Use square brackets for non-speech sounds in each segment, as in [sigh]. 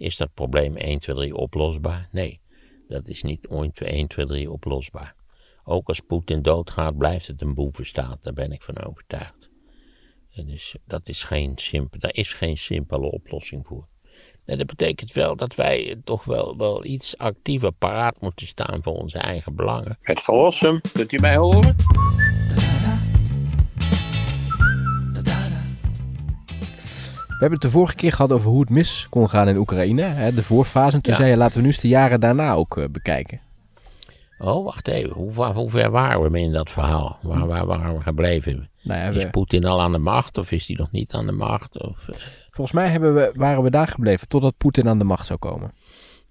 Is dat probleem 1, 2, 3 oplosbaar? Nee, dat is niet 1, 2, 3 oplosbaar. Ook als Poetin doodgaat, blijft het een boevenstaat. Daar ben ik van overtuigd. Dus dat is geen simpel, daar is geen simpele oplossing voor. En dat betekent wel dat wij toch wel, wel iets actiever paraat moeten staan voor onze eigen belangen. Het verlossen, kunt u mij horen? Hebben het de vorige keer gehad over hoe het mis kon gaan in Oekraïne. Hè, de voorfase. En toen Ja. zei je, laten we nu eens de jaren daarna ook eh, bekijken. Oh, wacht even. Hoe, hoe ver waren we in dat verhaal? Waar, waar waren we gebleven? Nou ja, Is we- Poetin al aan de macht of is hij nog niet aan de macht? Of, eh, volgens mij hebben we, waren we daar gebleven totdat Poetin aan de macht zou komen.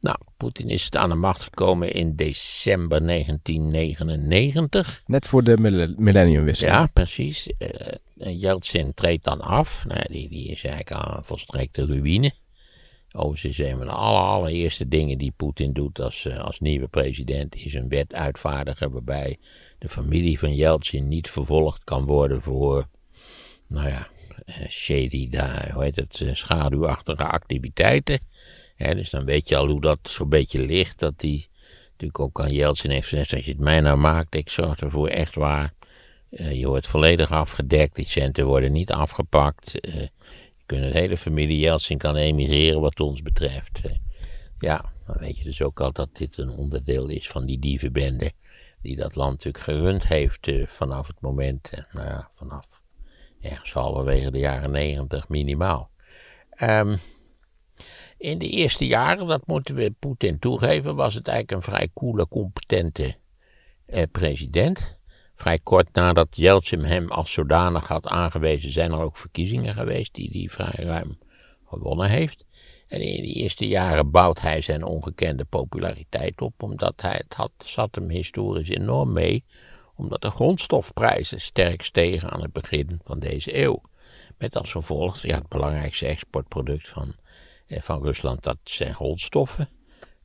nou, Poetin is aan de macht gekomen in december 1999. Net voor de mille- millenniumwisseling. Ja, precies. Eh Yeltsin treedt dan af. Nou, die, die is eigenlijk aan volstrekte ruïne. Overigens is een van de aller, allereerste dingen die Poetin doet als, eh, als nieuwe president... is een wet uitvaardigen waarbij de familie van Yeltsin niet vervolgd kan worden voor... nou ja, eh, shady, daar, hoe heet het, eh, schaduwachtige activiteiten. Dus dan weet je al hoe dat zo'n beetje ligt. Dat hij natuurlijk ook aan Yeltsin heeft gezegd... als je het mij nou maakt, ik zorg ervoor echt waar... Eh, je wordt volledig afgedekt, die centen worden niet afgepakt. Eh, je kunt de hele familie Jeltsin kan emigreren wat ons betreft. Eh, ja, dan weet je dus ook al dat dit een onderdeel is van die dievenbende die dat land natuurlijk gerund heeft vanaf het moment, nou ja, vanaf ergens halverwege de jaren negentig minimaal. Ehm, in de eerste jaren, dat moeten we Poetin toegeven, was het eigenlijk een vrij coole, competente president. Vrij kort nadat Yeltsin hem als zodanig had aangewezen, zijn er ook verkiezingen geweest die hij vrij ruim gewonnen heeft. En in de eerste jaren bouwt hij zijn ongekende populariteit op, omdat hij, het had, zat hem historisch enorm mee, omdat de grondstofprijzen sterk stegen aan het begin van deze eeuw. Met als gevolg, ja, het belangrijkste exportproduct van, eh, van Rusland, dat zijn grondstoffen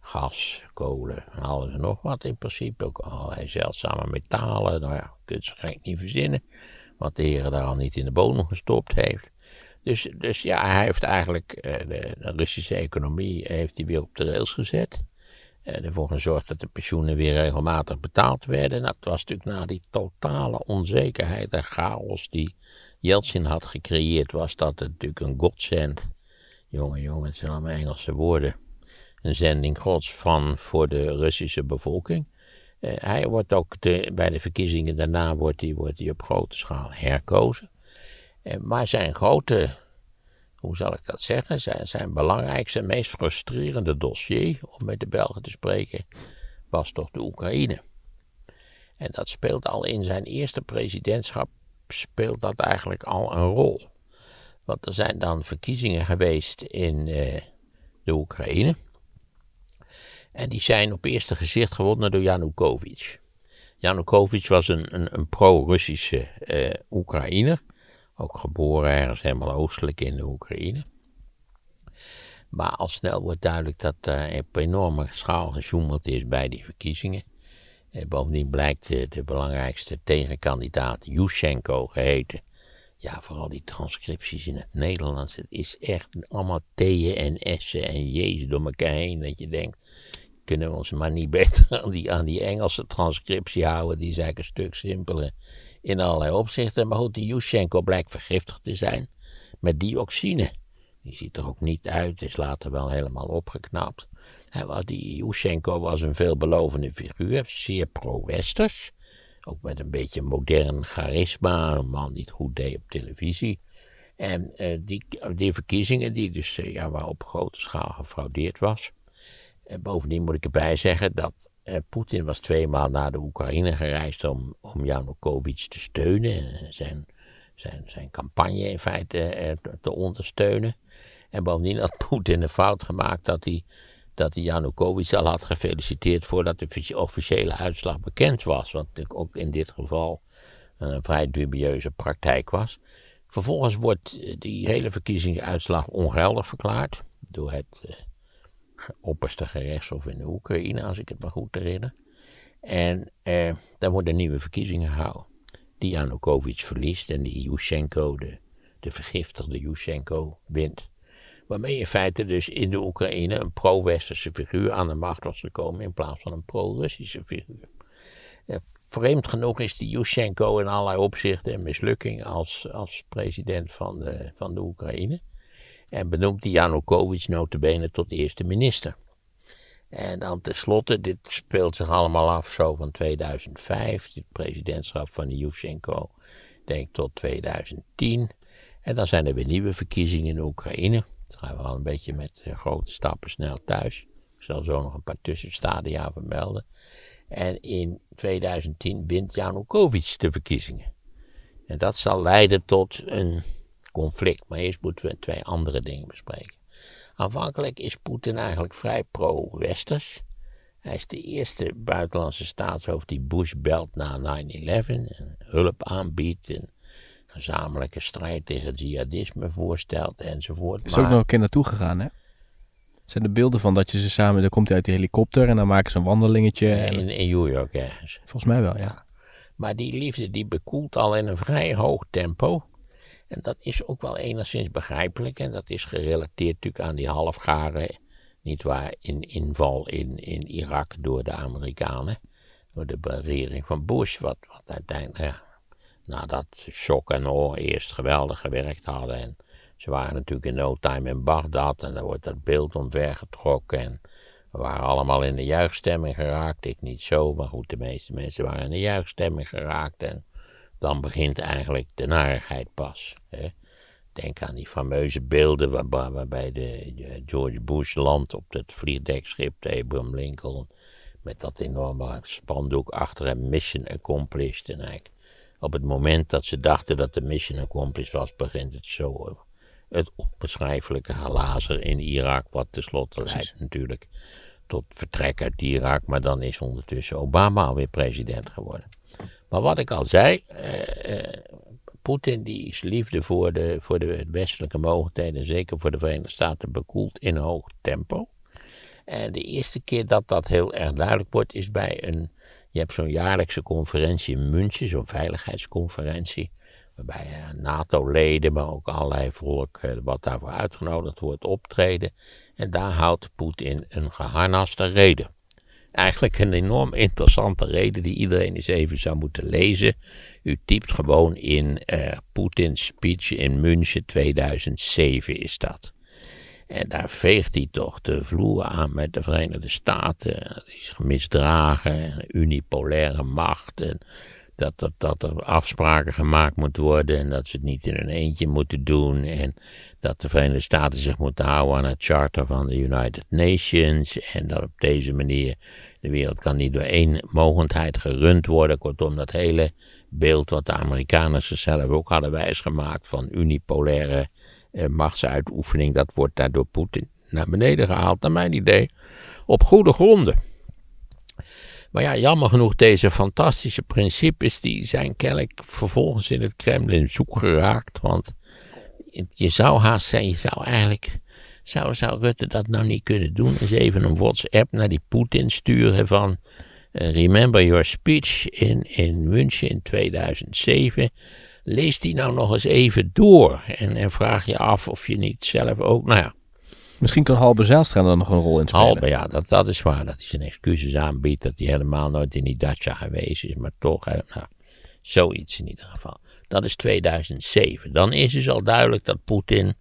gas, kolen en alles en nog wat in principe. Ook allerlei zeldzame metalen. Nou ja, kun je het gek niet verzinnen. Wat de heren daar al niet in de bodem gestopt heeft. Dus, dus ja, hij heeft eigenlijk eh, de, Russische economie heeft hij weer op de rails gezet. En ervoor gezorgd dat de pensioenen weer regelmatig betaald werden. Nou, dat was natuurlijk na die totale onzekerheid en chaos die Yeltsin had gecreëerd, was dat natuurlijk een godsend. Jongen, jongen, het zijn allemaal Engelse woorden een zending gods van voor de Russische bevolking. Eh, hij wordt ook de, bij de verkiezingen daarna wordt hij, wordt hij op grote schaal herkozen. Eh, maar zijn grote, hoe zal ik dat zeggen, zijn, zijn belangrijkste, meest frustrerende dossier, om met de Belgen te spreken, was toch de Oekraïne. En dat speelt al in zijn eerste presidentschap, speelt dat eigenlijk al een rol. Want er zijn dan verkiezingen geweest in eh, de Oekraïne. En die zijn op eerste gezicht gewonnen door Yanukovych. Yanukovych was een, een, een pro-Russische eh, Oekraïner. Ook geboren ergens helemaal oostelijk in de Oekraïne. Maar al snel wordt duidelijk dat er op enorme schaal gesjoemeld is bij die verkiezingen. Eh, bovendien blijkt de, de belangrijkste tegenkandidaat, Yushchenko geheten. Ja, vooral die transcripties in het Nederlands. Het is echt allemaal T'en en S'en en J's door elkaar heen. Dat je denkt, kunnen we ons maar niet [laughs] beter aan die, aan die Engelse transcriptie houden. Die is eigenlijk een stuk simpeler in allerlei opzichten. Maar goed, die Yushchenko blijkt vergiftigd te zijn met dioxine. Die ziet er ook niet uit, is later wel helemaal opgeknapt. Hij die Yushchenko was een veelbelovende figuur, zeer pro-westers. Ook met een beetje modern charisma, een man die het goed deed op televisie. En eh, die, die verkiezingen, die dus eh, ja, waar op grote schaal gefraudeerd was. En bovendien moet ik erbij zeggen dat eh, Poetin was tweemaal naar de Oekraïne gereisd om, om Yanukovych te steunen. en Zijn, zijn, zijn campagne in feite eh, te- te ondersteunen. En bovendien had [laughs] Poetin een fout gemaakt dat hij, dat hij Yanukovych al had gefeliciteerd voordat de offici- officiële uitslag bekend was. Wat natuurlijk ook in dit geval een vrij dubieuze praktijk was. Vervolgens wordt eh, die hele verkiezingsuitslag ongeldig verklaard door het eh, opperste gerechtshof in de Oekraïne, als ik het me goed herinner. En eh, dan worden nieuwe verkiezingen gehouden. Die Yanukovych verliest en die Yushchenko, de, de vergiftigde Yushchenko, wint. Waarmee in feite dus in de Oekraïne een pro-westerse figuur aan de macht was gekomen in plaats van een pro-Russische figuur. vreemd genoeg is die Yushchenko in allerlei opzichten een mislukking als, als president van de, van de Oekraïne. En benoemt die Yanukovych notabene tot eerste minister. En dan tenslotte, dit speelt zich allemaal af zo van 2005, het presidentschap van Yushchenko, denk tot 2010. En dan zijn er weer nieuwe verkiezingen in Oekraïne. Dan gaan we al een beetje met eh, grote stappen snel thuis. Ik zal zo nog een paar tussenstadia vermelden. En in 2010 wint Janukovic de verkiezingen. En dat zal leiden tot een conflict. Maar eerst moeten we twee andere dingen bespreken. Aanvankelijk is Poetin eigenlijk vrij pro-westers. Hij is de eerste buitenlandse staatshoofd die Bush belt na 9-11 en hulp aanbiedt en gezamenlijke strijd tegen het jihadisme voorstelt enzovoort. Is ook nog een keer naartoe gegaan, hè? zijn de beelden van dat je ze samen, dan komt hij uit die helikopter en dan maken ze een wandelingetje. In, in New York ergens. Volgens mij wel, ja. Maar die liefde die bekoelt al in een vrij hoog tempo. En dat is ook wel enigszins begrijpelijk. En dat is gerelateerd natuurlijk aan die halfgare, niet waar, in, inval in, in Irak door de Amerikanen. Door de regering van Bush, wat, wat uiteindelijk, nadat shock en awe eerst geweldig gewerkt hadden. En ze waren natuurlijk in no time in Bagdad en dan wordt dat beeld omvergetrokken. En we waren allemaal in de juichstemming geraakt. Ik niet zo, maar goed, de meeste mensen waren in de juichstemming geraakt. En dan begint eigenlijk de narigheid pas. Hè. Denk aan die fameuze beelden waarbij de George Bush landt op het vliegdekschip de Abraham Lincoln. Met dat enorme spandoek achter hem, mission accomplished. En eigenlijk op het moment dat ze dachten dat de mission accomplished was, begint het zo. Het onbeschrijfelijke halazer in Irak, wat tenslotte leidt natuurlijk tot vertrek uit Irak. Maar dan is ondertussen Obama alweer president geworden. Maar wat ik al zei, eh, eh, Poetin die is liefde voor de, voor de westelijke mogelijkheden, zeker voor de Verenigde Staten, bekoeld in hoog tempo. En de eerste keer dat dat heel erg duidelijk wordt, is bij een. Je hebt zo'n jaarlijkse conferentie in München, zo'n veiligheidsconferentie. Waarbij uh, NATO-leden, maar ook allerlei volk uh, wat daarvoor uitgenodigd wordt, optreden. En daar houdt Poetin een geharnaste reden. Eigenlijk een enorm interessante reden die iedereen eens even zou moeten lezen. U typt gewoon in uh, Poetins speech in München 2007 is dat. En daar veegt hij toch de vloer aan met de Verenigde Staten. Dat is misdragen, unipolaire macht. En dat, dat, dat er afspraken gemaakt moeten worden en dat ze het niet in hun eentje moeten doen. En dat de Verenigde Staten zich moeten houden aan het charter van de United Nations. En dat op deze manier de wereld kan niet door één mogendheid gerund worden. Kortom, dat hele beeld wat de Amerikanen zichzelf ook hadden wijsgemaakt van unipolaire eh, machtsuitoefening, dat wordt daar door Poetin naar beneden gehaald, naar mijn idee, op goede gronden. Maar ja, jammer genoeg, deze fantastische principes, die zijn kennelijk vervolgens in het Kremlin zoek geraakt. Want je zou haast zijn, je zou eigenlijk, zou, zou Rutte dat nou niet kunnen doen? Eens even een WhatsApp naar die Poetin sturen van, uh, remember your speech in, in München in 2007. Lees die nou nog eens even door en, en vraag je af of je niet zelf ook, nou ja Misschien kan Halbe Zijlstra dan nog een rol in spelen. Halbe, ja, dat, dat is waar. Dat hij zijn excuses aanbiedt. Dat hij helemaal nooit in die Dacia geweest is. Maar toch, nou, zoiets in ieder geval. Dat is 2007. Dan is dus al duidelijk dat Poetin.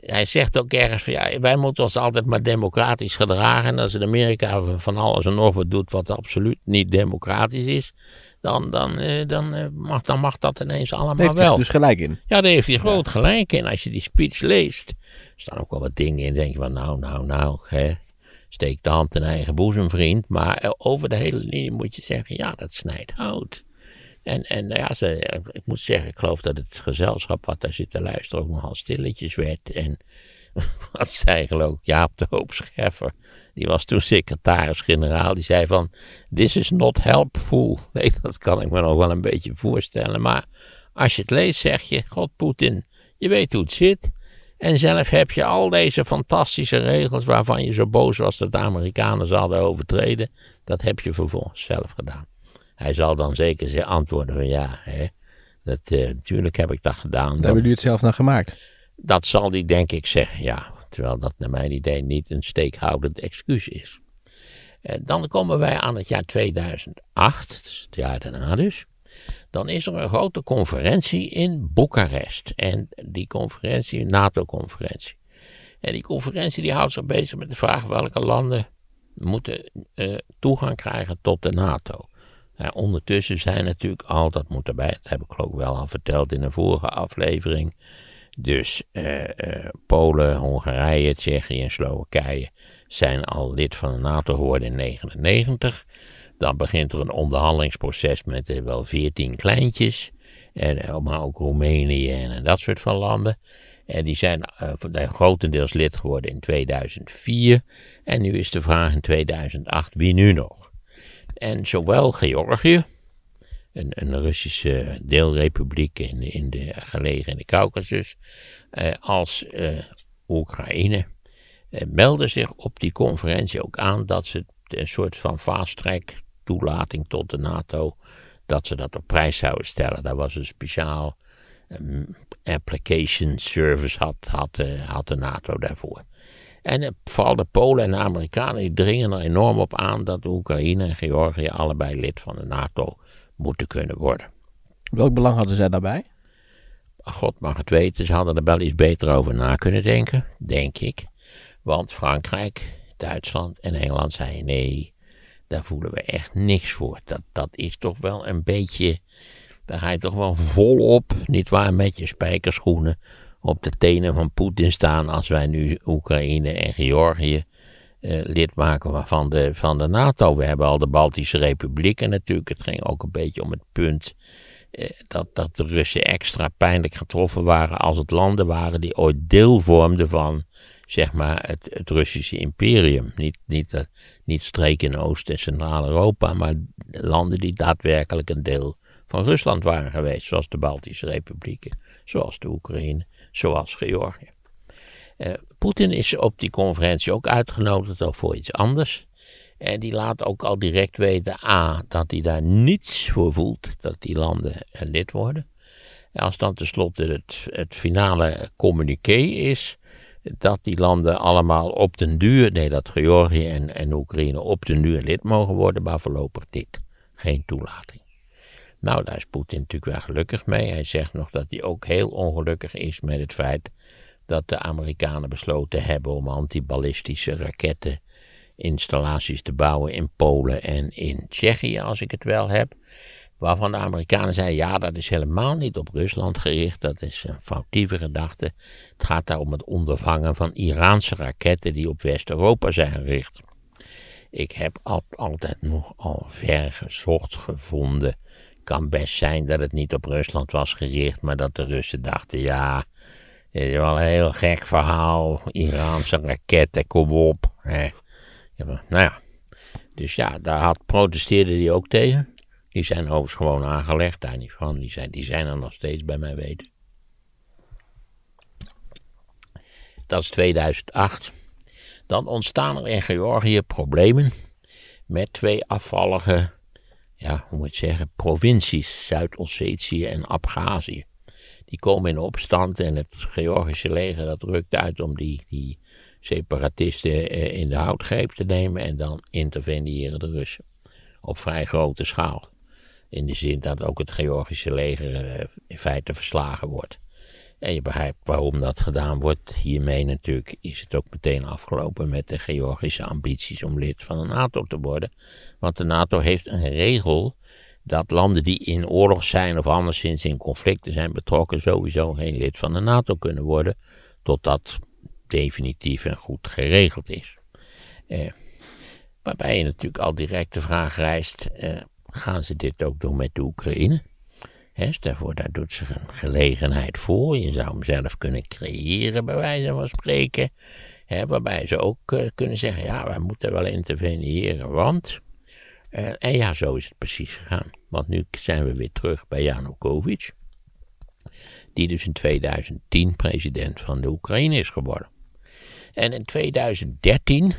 Hij zegt ook ergens van ja, wij moeten ons altijd maar democratisch gedragen. En als in Amerika van alles en nog wat doet wat absoluut niet democratisch is, dan, dan, eh, dan, eh, mag, dan mag dat ineens allemaal heeft wel. dus gelijk in. Ja, daar heeft hij groot gelijk in. Als je die speech leest, staan ook wel wat dingen in. denk je van, nou, nou, nou, hè, steek de hand in eigen boezem, vriend. Maar eh, over de hele linie moet je zeggen, ja, dat snijdt hout. En, en ja, ze, ik moet zeggen, ik geloof dat het gezelschap wat daar zit te luisteren ook nogal stilletjes werd. En [laughs] wat zei geloof ik Jaap de Hoop Scheffer, die was toen secretaris-generaal, die zei van, this is not helpful. [laughs] Nee, dat kan ik me nog wel een beetje voorstellen, maar als je het leest zeg je, god Poetin, je weet hoe het zit. En zelf heb je al deze fantastische regels waarvan je zo boos was dat de Amerikanen ze hadden overtreden. Dat heb je vervolgens zelf gedaan. Hij zal dan zeker zijn antwoorden van ja, hè, dat, uh, natuurlijk heb ik dat gedaan. Daar hebben jullie het zelf naar gemaakt? Dat zal hij denk ik zeggen, ja. Terwijl dat naar mijn idee niet een steekhoudend excuus is. Eh, dan komen wij aan het jaar 2008, dus het jaar daarna dus. Dan is er een grote conferentie in Boekarest. En die conferentie, NATO-conferentie. En die conferentie die houdt zich bezig met de vraag welke landen moeten uh, toegang krijgen tot de NATO. ondertussen zijn natuurlijk al, dat moet erbij, dat heb ik ik wel al verteld in een vorige aflevering. Dus uh, uh, Polen, Hongarije, Tsjechië en Slowakije zijn al lid van de NATO geworden in 1999. Dan begint er een onderhandelingsproces met wel veertien kleintjes. En, maar ook Roemenië en dat soort van landen. En die zijn uh, grotendeels lid geworden in 2004. En nu is de vraag in 2008 wie nu nog. En zowel Georgië, een, Russische deelrepubliek in, in de, gelegen in de Caucasus, uh, als uh, Oekraïne, melden zich op die conferentie ook aan dat ze een soort van fast-track toelating tot de NATO, dat ze dat op prijs zouden stellen. Daar was een speciaal um, application service had, had, uh, had de NATO daarvoor. En uh, vooral de Polen en de Amerikanen die dringen er enorm op aan dat Oekraïne en Georgië allebei lid van de NATO moeten kunnen worden. Welk belang hadden zij daarbij? God mag het weten, ze hadden er wel iets beter over na kunnen denken, denk ik. Want Frankrijk, Duitsland en Engeland zeiden nee, daar voelen we echt niks voor. Dat, dat is toch wel een beetje daar ga je toch wel volop, niet waar, met je spijkerschoenen op de tenen van Poetin staan als wij nu Oekraïne en Georgië lid maken van de, van de NATO. We hebben al de Baltische Republieken natuurlijk. Het ging ook een beetje om het punt eh, dat, dat de Russen extra pijnlijk getroffen waren als het landen waren die ooit deel vormden van zeg maar, het, het Russische imperium. Niet, niet, uh, niet streken in Oost- en Centraal-Europa, maar landen die daadwerkelijk een deel van Rusland waren geweest, zoals de Baltische Republieken, zoals de Oekraïne, zoals Georgië. Uh, Poetin is op die conferentie ook uitgenodigd ook voor iets anders. En die laat ook al direct weten, A, dat hij daar niets voor voelt, dat die landen lid worden. En als dan tenslotte het, het finale communiqué is, dat die landen allemaal op den duur, nee, dat Georgië en, en Oekraïne op den duur lid mogen worden, maar voorlopig dit. Geen toelating. Nou, daar is Poetin natuurlijk wel gelukkig mee. Hij zegt nog dat hij ook heel ongelukkig is met het feit dat de Amerikanen besloten hebben om antiballistische raketteninstallaties te bouwen in Polen en in Tsjechië, als ik het wel heb. Waarvan de Amerikanen zeiden, ja, dat is helemaal niet op Rusland gericht, dat is een foutieve gedachte. Het gaat daar om het ondervangen van Iraanse raketten die op West-Europa zijn gericht. Ik heb altijd nog al ver gezocht gevonden kan best zijn dat het niet op Rusland was gericht, maar dat de Russen dachten, ja, het is wel een heel gek verhaal, Iraanse raketten, kom op. Hè. Ja, nou ja, dus ja, daar had, protesteerde hij ook tegen. Die zijn overigens gewoon aangelegd, daar niet van. Die zijn, die zijn er nog steeds bij mij weten. Dat is 2008. Dan ontstaan er in Georgië problemen met twee afvallige ja, hoe moet zeggen, provincies, Zuid-Ossetië en Abhazie. Die komen in opstand en het Georgische leger dat rukt uit om die, die separatisten eh, in de houtgreep te nemen en dan interveneren de Russen. Op vrij grote schaal. In de zin dat ook het Georgische leger eh, in feite verslagen wordt. En je begrijpt waarom dat gedaan wordt. Hiermee natuurlijk is het ook meteen afgelopen met de Georgische ambities om lid van de NATO te worden. Want de NATO heeft een regel dat landen die in oorlog zijn of anderszins in conflicten zijn betrokken sowieso geen lid van de NATO kunnen worden. Totdat definitief en goed geregeld is. Eh, waarbij je natuurlijk al direct de vraag rijst, eh, gaan ze dit ook doen met de Oekraïne? He, stel daar doet zich een gelegenheid voor. Je zou hem zelf kunnen creëren, bij wijze van spreken. waarbij ze ook uh, kunnen zeggen: ja, wij moeten wel interveneren, want. Uh, en ja, zo is het precies gegaan. Want nu zijn we weer terug bij Janukovic, die dus in 2010 president van de Oekraïne is geworden. En in 2013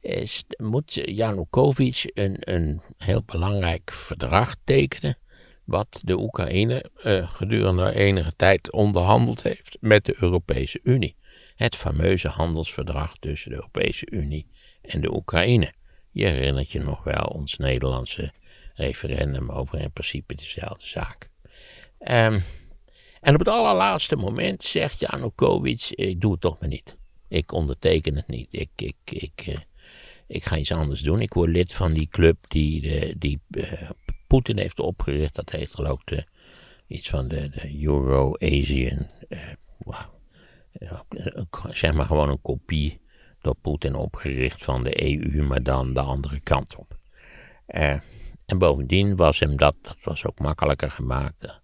is, moet Janukovic een, een heel belangrijk verdrag tekenen wat de Oekraïne uh, gedurende enige tijd onderhandeld heeft met de Europese Unie. Het fameuze handelsverdrag tussen de Europese Unie en de Oekraïne. Je herinnert je nog wel ons Nederlandse referendum over in principe dezelfde zaak. Um, en op het allerlaatste moment zegt Janukovic, ik doe het toch maar niet. Ik onderteken het niet. Ik, ik, ik, uh, ik ga iets anders doen. Ik word lid van die club die, die uh, Poetin heeft opgericht. Dat heet geloof ik iets van de, Euro-Asian. Uh, wow. zeg maar gewoon een kopie door Poetin opgericht van de EU, maar dan de andere kant op. en bovendien was hem dat, dat was ook makkelijker gemaakt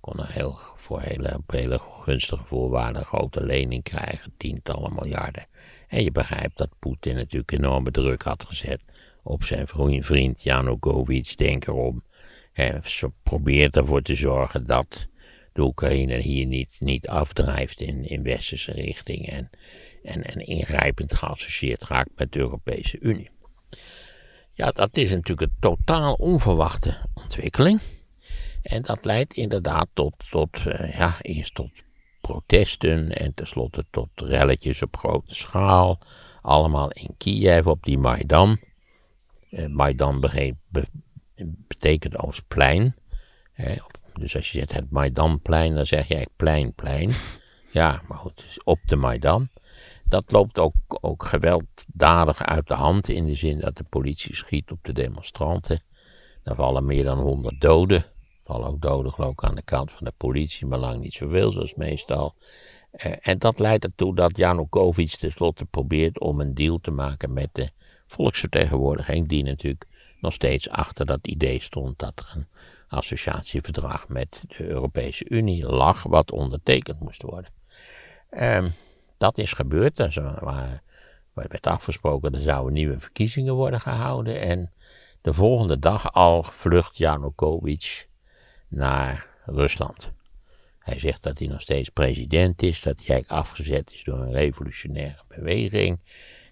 kon er heel, voor hele, op hele gunstige voorwaarden grote lening krijgen, tientallen miljarden. En je begrijpt dat Poetin natuurlijk enorme druk had gezet op zijn vriend Janukovic. Denk erom. Hij probeert ervoor te zorgen dat de Oekraïne hier niet, niet afdrijft in, in westerse richting en, en, en ingrijpend geassocieerd raakt met de Europese Unie. Ja, dat is natuurlijk een totaal onverwachte ontwikkeling. En dat leidt inderdaad tot, tot uh, ja, eerst tot protesten en tenslotte tot relletjes op grote schaal. Allemaal in Kiev op die Maidan. Uh, Maidan be betekent als plein. dus als je zegt het Maidanplein, dan zeg je plein, plein. Ja, maar goed, dus op de Maidan. Dat loopt ook, ook gewelddadig uit de hand in de zin dat de politie schiet op de demonstranten. Er vallen meer dan 100 doden vallen ook doden geloof ik aan de kant van de politie, maar lang niet zoveel zoals meestal. Uh, en dat leidt ertoe dat Janukovic tenslotte probeert om een deal te maken met de volksvertegenwoordiging, die natuurlijk nog steeds achter dat idee stond dat er een associatieverdrag met de Europese Unie lag, wat ondertekend moest worden. Um, dat is gebeurd, er waren, werd afgesproken, er zouden nieuwe verkiezingen worden gehouden en de volgende dag al vlucht Janukovic naar Rusland. Hij zegt dat hij nog steeds president is, dat hij afgezet is door een revolutionaire beweging.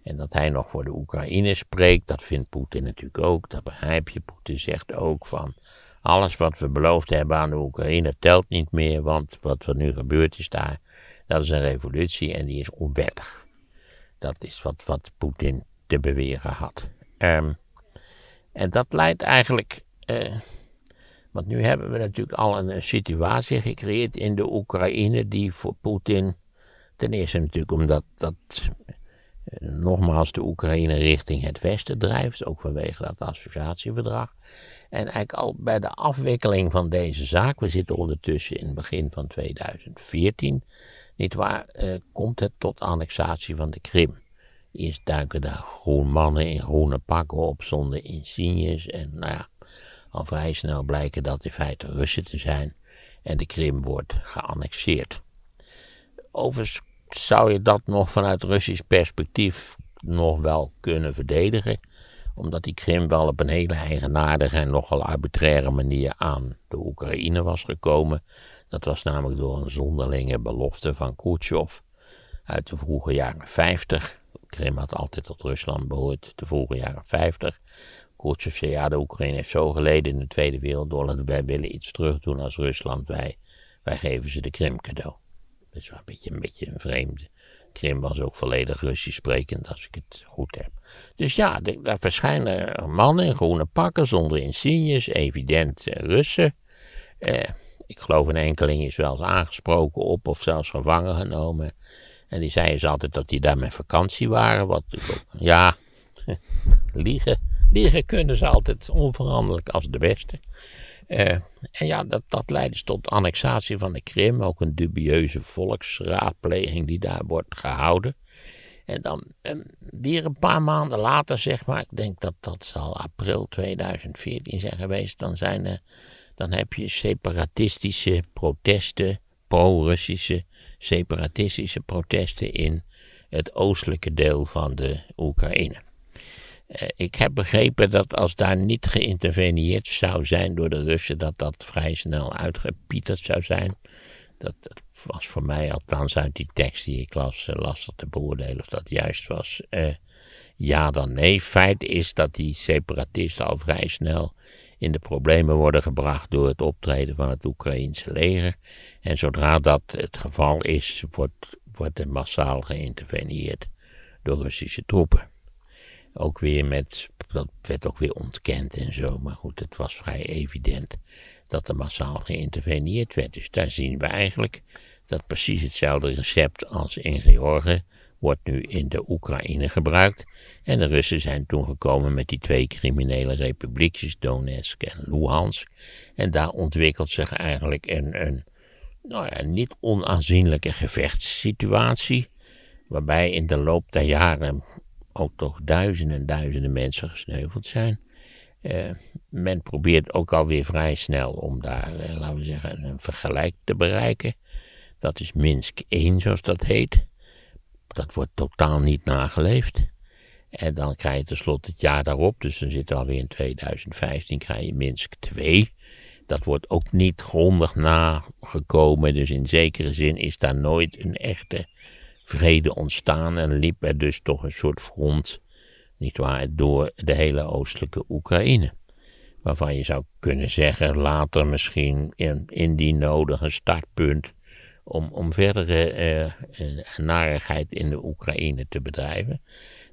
En dat hij nog voor de Oekraïne spreekt, dat vindt Poetin natuurlijk ook, dat begrijp je. Poetin zegt ook van, alles wat we beloofd hebben aan de Oekraïne telt niet meer, want wat er nu gebeurd is daar, dat is een revolutie en die is onwettig. Dat is wat, wat Poetin te beweren had. Um, en dat leidt eigenlijk uh, want nu hebben we natuurlijk al een situatie gecreëerd in de Oekraïne die voor Poetin, ten eerste natuurlijk omdat dat eh, nogmaals de Oekraïne richting het westen drijft, ook vanwege dat associatieverdrag. En eigenlijk al bij de afwikkeling van deze zaak, we zitten ondertussen in het begin van 2014, niet waar, eh, komt het tot annexatie van de Krim. Eerst duiken daar groen mannen in groene pakken op zonder insignes en nou ja, al vrij snel blijken dat in feite Russen te zijn en de Krim wordt geannexeerd. Overigens zou je dat nog vanuit Russisch perspectief nog wel kunnen verdedigen, omdat die Krim wel op een hele eigenaardige en nogal arbitraire manier aan de Oekraïne was gekomen. Dat was namelijk door een zonderlinge belofte van Khrushchev uit de vroege jaren 50. Krim had altijd tot Rusland behoord, de vroege jaren 50. Khrushchev zei, ja, de Oekraïne heeft zo geleden in de Tweede Wereldoorlog, wij willen iets terug doen als Rusland, wij, wij geven ze de Krim cadeau. Dat is wel een beetje een, beetje een vreemde. Krim was ook volledig Russisch sprekend, als ik het goed heb. Dus ja, daar verschijnen mannen in groene pakken zonder insignes, evident eh, Russen. Eh, ik geloof een enkeling is wel eens aangesproken op of zelfs gevangen genomen. En die zeiden ze altijd dat die daar met vakantie waren. Wat, ja, [laughs] liegen. Liegen kunnen ze altijd onveranderlijk als de beste. Uh, en ja, dat, dat leidde dus tot annexatie van de Krim. Ook een dubieuze volksraadpleging die daar wordt gehouden. En dan um, weer een paar maanden later, zeg maar, ik denk dat dat zal april 2014 zijn geweest, dan, zijn er, dan heb je separatistische protesten, pro-Russische separatistische protesten in het oostelijke deel van de Oekraïne. Eh, ik heb begrepen dat als daar niet geïnterveneerd zou zijn door de Russen, dat dat vrij snel uitgepieterd zou zijn. Dat, was voor mij, althans uit die tekst die ik las, eh, lastig te beoordelen of dat juist was. Uh, ja dan nee. Feit is dat die separatisten al vrij snel in de problemen worden gebracht door het optreden van het Oekraïense leger. En zodra dat het geval is, wordt, wordt er massaal geïnterveneerd door Russische troepen. Ook weer met, dat werd ook weer ontkend en zo, maar goed, het was vrij evident dat er massaal geïnterveneerd werd. Dus daar zien we eigenlijk dat precies hetzelfde recept als in Georgië wordt nu in de Oekraïne gebruikt. En de Russen zijn toen gekomen met die twee criminele republiekjes, Donetsk en Luhansk. En daar ontwikkelt zich eigenlijk een, een nou ja, niet onaanzienlijke gevechtssituatie. Waarbij in de loop der jaren ook toch duizenden en duizenden mensen gesneuveld zijn. Uh, men probeert ook alweer vrij snel om daar, uh, laten we zeggen, een vergelijk te bereiken. Dat is Minsk 1, zoals dat heet. Dat wordt totaal niet nageleefd. En dan krijg je tenslotte het jaar daarop, dus dan zitten we alweer in 2015, krijg je Minsk 2. Dat wordt ook niet grondig nagekomen, dus in zekere zin is daar nooit een echte vrede ontstaan en liep er dus toch een soort front, nietwaar, door de hele oostelijke Oekraïne. Waarvan je zou kunnen zeggen, later misschien in, in die nodige startpunt om, om verdere uh, narigheid in de Oekraïne te bedrijven.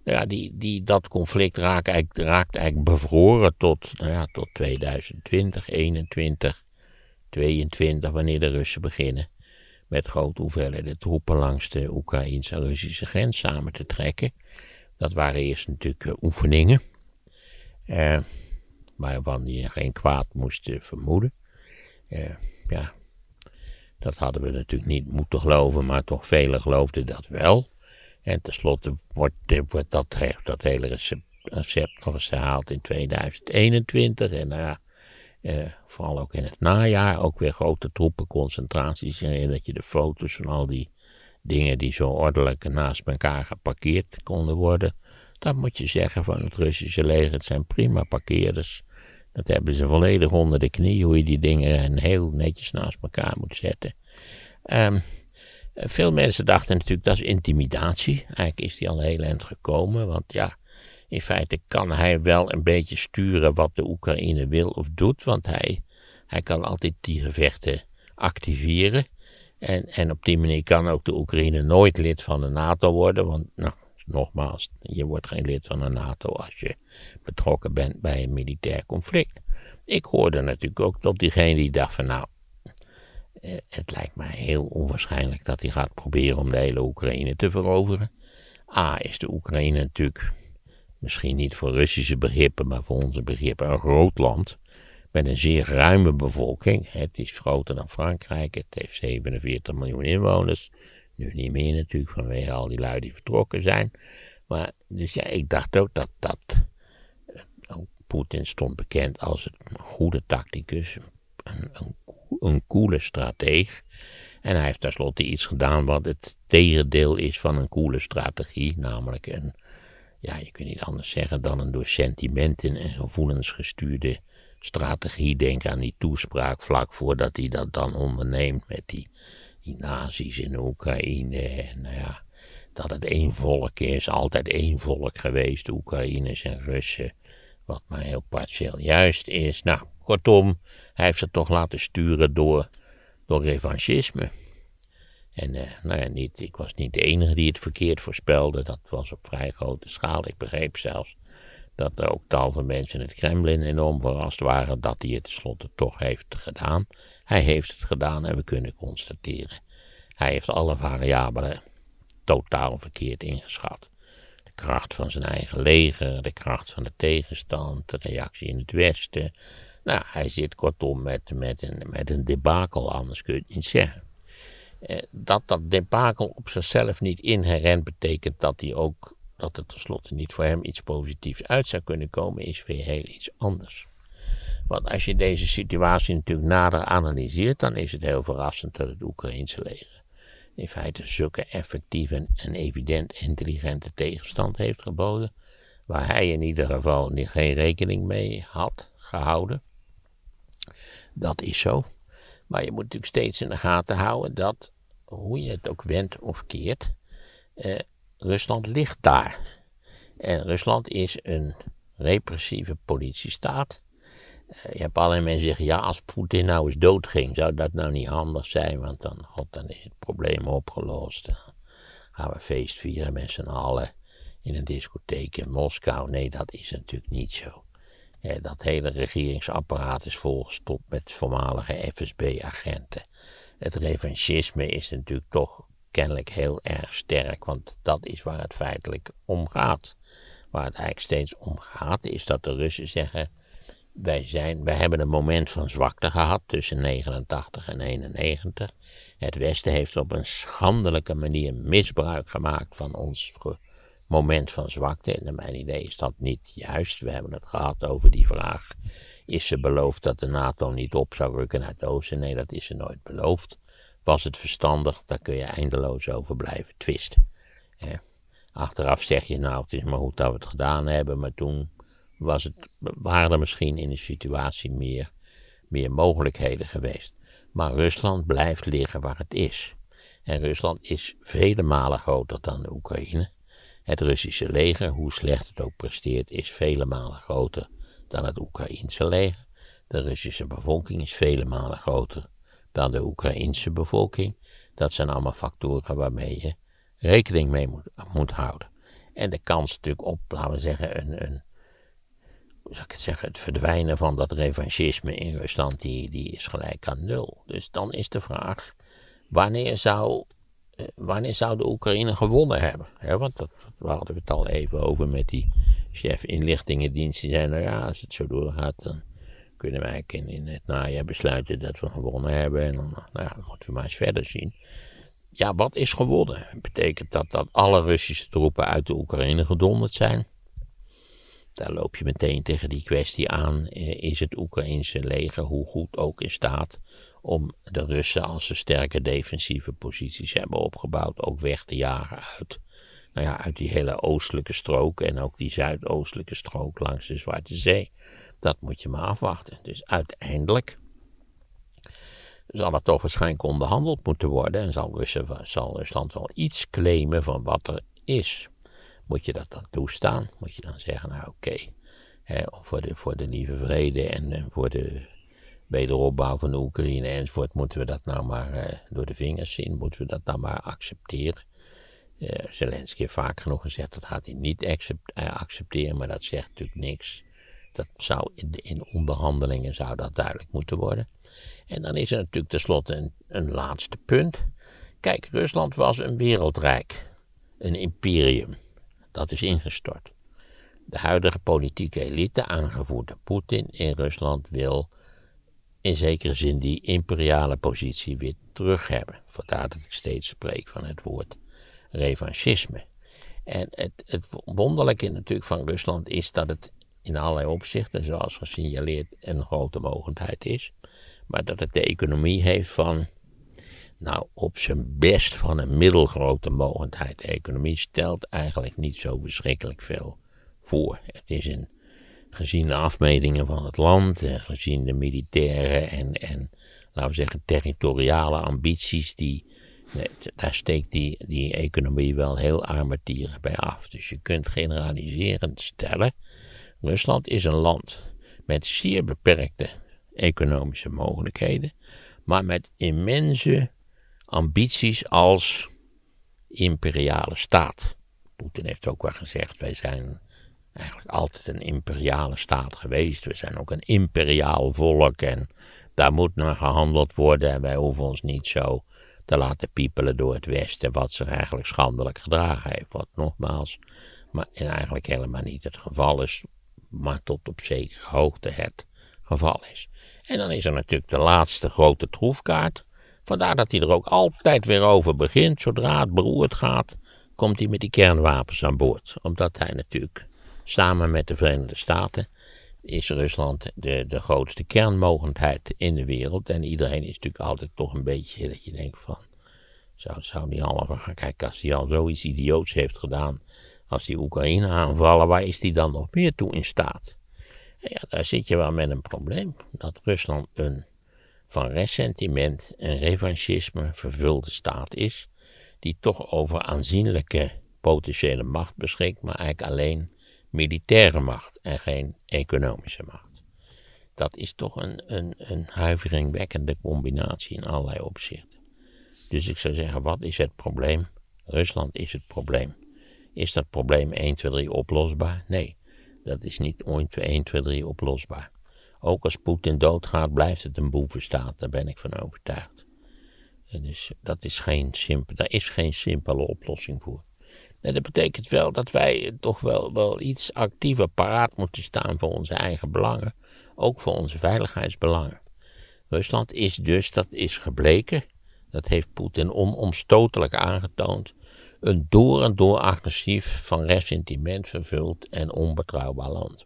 Nou ja, die, die, dat conflict raakt eigenlijk, eigenlijk bevroren tot, nou ja, tot 2020, 21, 22, wanneer de Russen beginnen met grote hoeveelheden troepen langs de Oekraïnse en Russische grens samen te trekken. Dat waren eerst natuurlijk uh, oefeningen, uh, waarvan je geen kwaad moest vermoeden. ja, dat hadden we natuurlijk niet moeten geloven, maar toch velen geloofden dat wel. En tenslotte wordt, wordt dat, dat hele recept, nog eens herhaald in 2021. En nou ja, eh, vooral ook in het najaar ook weer grote troepenconcentraties. En dat je de foto's van al die dingen die zo ordelijk naast elkaar geparkeerd konden worden. Dat moet je zeggen van het Russische leger. Het zijn prima parkeerders. Dat hebben ze volledig onder de knie, hoe je die dingen heel netjes naast elkaar moet zetten. Um, veel mensen dachten natuurlijk dat is intimidatie. Eigenlijk is die al heel eind gekomen, want ja, in feite kan hij wel een beetje sturen wat de Oekraïne wil of doet, want hij, hij kan altijd die gevechten activeren. En, en op die manier kan ook de Oekraïne nooit lid van de NATO worden, want nou, nogmaals, je wordt geen lid van de NATO als je betrokken bent bij een militair conflict. Ik hoorde natuurlijk ook tot diegene die dacht van nou, eh, het lijkt mij heel onwaarschijnlijk dat hij gaat proberen om de hele Oekraïne te veroveren. A is de Oekraïne natuurlijk misschien niet voor Russische begrippen, maar voor onze begrippen een groot land. Met een zeer ruime bevolking. Het is groter dan Frankrijk. Het heeft 47 miljoen inwoners. Nu niet meer natuurlijk, vanwege al die lui die vertrokken zijn. Maar, dus ja, ik dacht ook dat dat. Uh, Poetin stond bekend als een goede tacticus. Een, een, een coole strateeg. En hij heeft tenslotte iets gedaan wat het tegendeel is van een coole strategie. Namelijk een, ja, je kunt niet anders zeggen dan een door sentimenten en gevoelens gestuurde strategie. Denk aan die toespraak vlak voordat hij dat dan onderneemt met die die nazi's in Oekraïne. En nou ja, dat het één volk is, altijd één volk geweest, Oekraïners en Russen. Wat maar heel partieel juist is. Nou, kortom, hij heeft ze toch laten sturen door, door revanchisme. En uh, nou ja, niet, ik was niet de enige die het verkeerd voorspelde. Dat was op vrij grote schaal. Ik begreep zelfs dat er ook tal van mensen in het Kremlin enorm verrast waren dat hij het tenslotte toch heeft gedaan. Hij heeft het gedaan en we kunnen constateren. Hij heeft alle variabelen totaal verkeerd ingeschat. De kracht van zijn eigen leger, de kracht van de tegenstand, de reactie in het Westen. Nou, hij zit kortom met, met, een, met een debakel, anders kun je het niet zeggen. Eh, dat dat debakel op zichzelf niet inherent betekent dat hij ook dat er tenslotte niet voor hem iets positiefs uit zou kunnen komen, is weer heel iets anders. Want als je deze situatie natuurlijk nader analyseert, dan is het heel verrassend dat het Oekraïnse leger in feite zulke effectieve en evident intelligente tegenstand heeft geboden, waar hij in ieder geval geen rekening mee had gehouden. Dat is zo. Maar je moet natuurlijk steeds in de gaten houden dat, hoe je het ook wendt of keert, eh, Rusland ligt daar. En Rusland is een repressieve politiestaat. je hebt allerlei mensen zeggen, ja, als Poetin nou eens doodging, zou dat nou niet handig zijn, want dan, God, dan het probleem opgelost. Dan gaan we feest vieren met z'n allen in een discotheek in Moskou. Nee, dat is natuurlijk niet zo. dat hele regeringsapparaat is volgestopt met voormalige FSB-agenten. Het revanchisme is natuurlijk toch kennelijk heel erg sterk, want dat is waar het feitelijk om gaat. Waar het eigenlijk steeds om gaat, is dat de Russen zeggen: wij, zijn, wij hebben een moment van zwakte gehad tussen 89 en 91. Het Westen heeft op een schandelijke manier misbruik gemaakt van ons moment van zwakte. En naar mijn idee is dat niet juist. We hebben het gehad over die vraag: is ze beloofd dat de NATO niet op zou rukken naar het oosten? Nee, dat is ze nooit beloofd. Was het verstandig? Daar kun je eindeloos over blijven twisten. Achteraf zeg je nou, het is maar goed dat we het gedaan hebben, maar toen was het, waren er misschien in de situatie meer, meer mogelijkheden geweest. Maar Rusland blijft liggen waar het is. En Rusland is vele malen groter dan de Oekraïne. Het Russische leger, hoe slecht het ook presteert, is vele malen groter dan het Oekraïense leger. De Russische bevolking is vele malen groter dan de Oekraïense bevolking. Dat zijn allemaal factoren waarmee je rekening mee moet, moet houden. En de kans natuurlijk op, laten we zeggen, een, een hoe ik het zeggen, het verdwijnen van dat revanchisme in Rusland, die, die is gelijk aan nul. Dus dan is de vraag, wanneer zou, eh, wanneer zou de Oekraïne gewonnen hebben? want dat, we hadden het al even over met die chef inlichtingendienst. Die zei, nou ja, als het zo doorgaat, dan kunnen wij in, in het najaar besluiten dat we gewonnen hebben. En dan, nou ja, moeten we maar eens verder zien. Ja, wat is gewonnen? Betekent dat dat alle Russische troepen uit de Oekraïne gedonderd zijn? Daar loop je meteen tegen die kwestie aan. Eh, is het Oekraïnse leger, hoe goed ook in staat, om de Russen als ze sterke defensieve posities hebben opgebouwd, ook weg te jagen uit, nou ja, uit die hele oostelijke strook en ook die zuidoostelijke strook langs de Zwarte Zee. Dat moet je maar afwachten. Dus uiteindelijk zal het toch waarschijnlijk onderhandeld moeten worden en zal, zal Rusland wel iets claimen van wat er is. Moet je dat dan toestaan? Moet je dan zeggen, nou oké, voor, de, voor de lieve vrede en, en, voor de wederopbouw van de Oekraïne enzovoort, moeten we dat nou maar uh, door de vingers zien, moeten we dat nou maar accepteren. Uh, Zelensky heeft vaak genoeg gezegd, dat gaat hij niet eh, accepteren, maar dat zegt natuurlijk niks. Dat zou in, in onderhandelingen zou dat duidelijk moeten worden. En dan is er natuurlijk tenslotte een, laatste punt. Kijk, Rusland was een wereldrijk, een imperium. Dat is ingestort. De huidige politieke elite, aangevoerd door Poetin in Rusland, wil in zekere zin die imperiale positie weer terug hebben. Vandaar dat ik steeds spreek van het woord revanchisme. En het, het wonderlijke natuurlijk van Rusland is dat het in allerlei opzichten, zoals gesignaleerd, een grote mogendheid is. Maar dat het de economie heeft van, nou op zijn best van een middelgrote mogendheid. De economie stelt eigenlijk niet zo verschrikkelijk veel voor. Het is een, gezien de afmetingen van het land, en gezien de militaire en, en laten we zeggen territoriale ambities, die, daar steekt die, die economie wel heel armetierig bij af. Dus je kunt generaliserend stellen Rusland is een land met zeer beperkte economische mogelijkheden, maar met immense ambities als imperiale staat. Poetin heeft ook wel gezegd: wij zijn eigenlijk altijd een imperiale staat geweest. We zijn ook een imperiaal volk en daar moet naar gehandeld worden. En wij hoeven ons niet zo te laten piepelen door het Westen, wat zich eigenlijk schandelijk gedragen heeft. Wat nogmaals, maar eigenlijk helemaal niet het geval is maar tot op zekere hoogte het geval is. En dan is er natuurlijk de laatste grote troefkaart. Vandaar dat hij er ook altijd weer over begint. Zodra het beroerd gaat, komt hij met die kernwapens aan boord. Omdat hij natuurlijk samen met de Verenigde Staten is Rusland de, de grootste kernmogendheid in de wereld. En iedereen is natuurlijk altijd toch een beetje dat je denkt van... Zou, zou niet allemaal gaan kijken als hij al zoiets idioots heeft gedaan als die Oekraïne aanvallen, waar is die dan nog meer toe in staat? Ja, daar zit je wel met een probleem. Dat Rusland een van ressentiment en revanchisme vervulde staat is, die toch over aanzienlijke potentiële macht beschikt, maar eigenlijk alleen militaire macht en geen economische macht. dat is toch een, een, een huiveringwekkende combinatie in allerlei opzichten. Dus ik zou zeggen, wat is het probleem? Rusland is het probleem. Is dat probleem 1, 2, 3 oplosbaar? Nee, dat is niet 1, 2, 3 oplosbaar. Ook als Poetin doodgaat, blijft het een boevenstaat. Daar ben ik van overtuigd. Dus dat is geen simpel, daar is geen simpele oplossing voor. En dat betekent wel dat wij toch wel, wel iets actiever paraat moeten staan voor onze eigen belangen. Ook voor onze veiligheidsbelangen. Rusland is dus, dat is gebleken, dat heeft Poetin onomstotelijk aangetoond, een door en door agressief, van ressentiment vervuld en onbetrouwbaar land.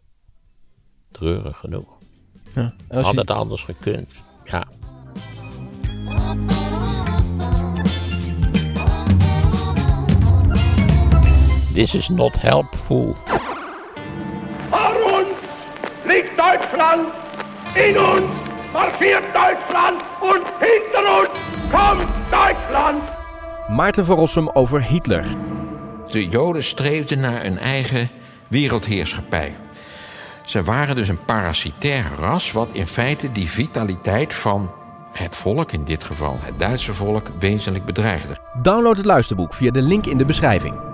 Treurig genoeg. Ja, Had het anders gekund, ja. This is not helpful. Vor uns liegt Deutschland, in uns marschiert Deutschland und hinter uns kommt Deutschland. Maarten van Rossum over Hitler. De Joden streefden naar een eigen wereldheerschappij. Ze waren dus een parasitair ras, wat in feite die vitaliteit van het volk, in dit geval het Duitse volk, wezenlijk bedreigde. Download het luisterboek via de link in de beschrijving.